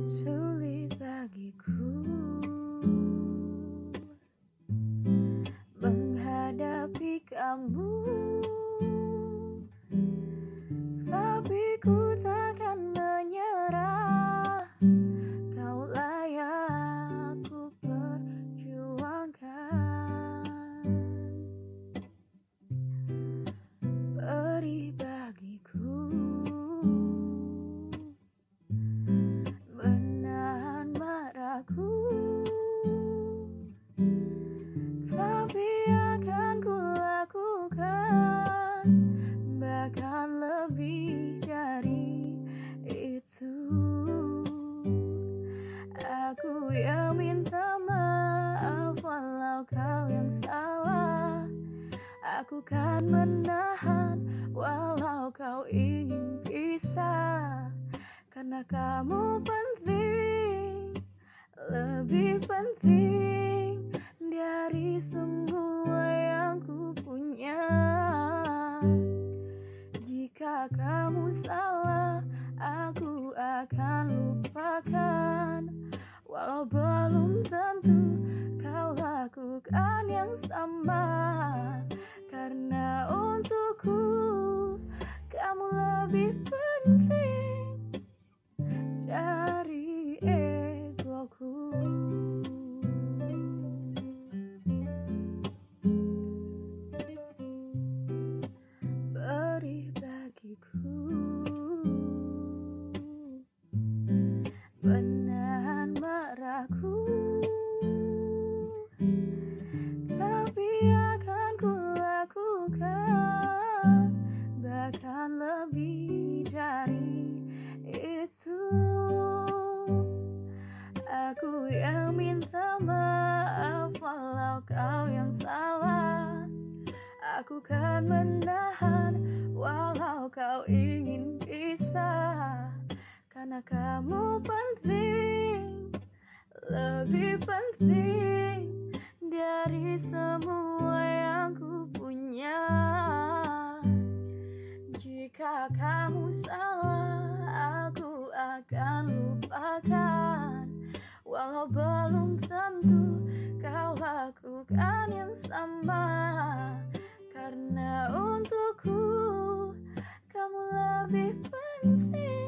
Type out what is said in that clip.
Sulit bagiku menghadapi kamu, salah. Aku kan menahan walau kau ingin pisah. Karena kamu penting, lebih penting Dari semua yang ku punya. Jika kamu salah, aku akan lupakan. Walau belum dari itu. Aku yang minta maaf walau kau yang salah. Aku kan menahan walau kau ingin pisah karena kamu penting, lebih penting dari semua Jika kamu salah, aku akan lupakan. Walau belum tentu kau lakukan yang sama, karena untukku kamu lebih penting